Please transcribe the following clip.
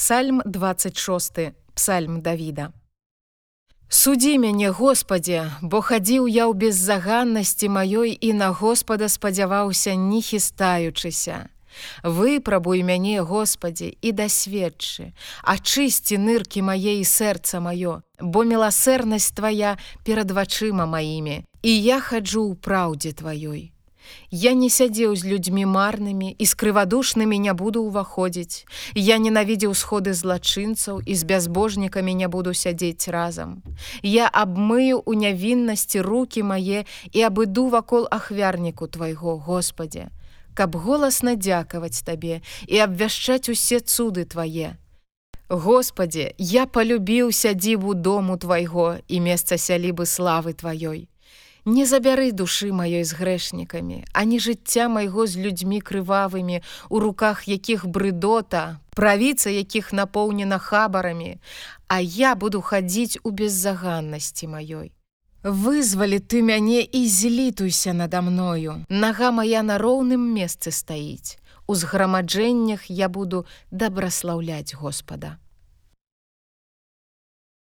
Псальм 26 Псальм Давіда. Судзі мяне, Господе, бо хадзіў я ў беззаганнасці маёй і на Господа спадзяваўся, не хістаючыся. Выпрабуй мяне, Господі, і дасведчы, Ачысці ныркі мае і сэрца маё, бо міласэрнасць твая перад вачыма маімі, і я хаджу ў праўдзе тваёй. Я не сядзеў з людзьмі марнымі і з крывадушнымі не буду ўваходзіць. Я ненавідзеў сходы злачынцаў і з бязбожнікамі не буду сядзець разам. Я абмыю ў нявіннасці руки мае і абыду вакол ахвярніку твайго, Господе, каб голасна дзякаваць табе і абвяшчаць усе цуды твае. Господе, я полюбіў сядзіву дому твайго і месца сялібы славы тваёй. Не забяры душы маёй з грэшнікамі, ані жыцця майго з людзьмі крывавымі, у руках якіх брыдота, правіца якіх напоўнена хабарамі, А я буду хадзіць у беззаганнасці маёй. Вызвалі ты мяне і злітуйся надо мною. Нага моя на роўным месцы стаіць. У зграмаджэннях я буду дабраслаўляць Господа.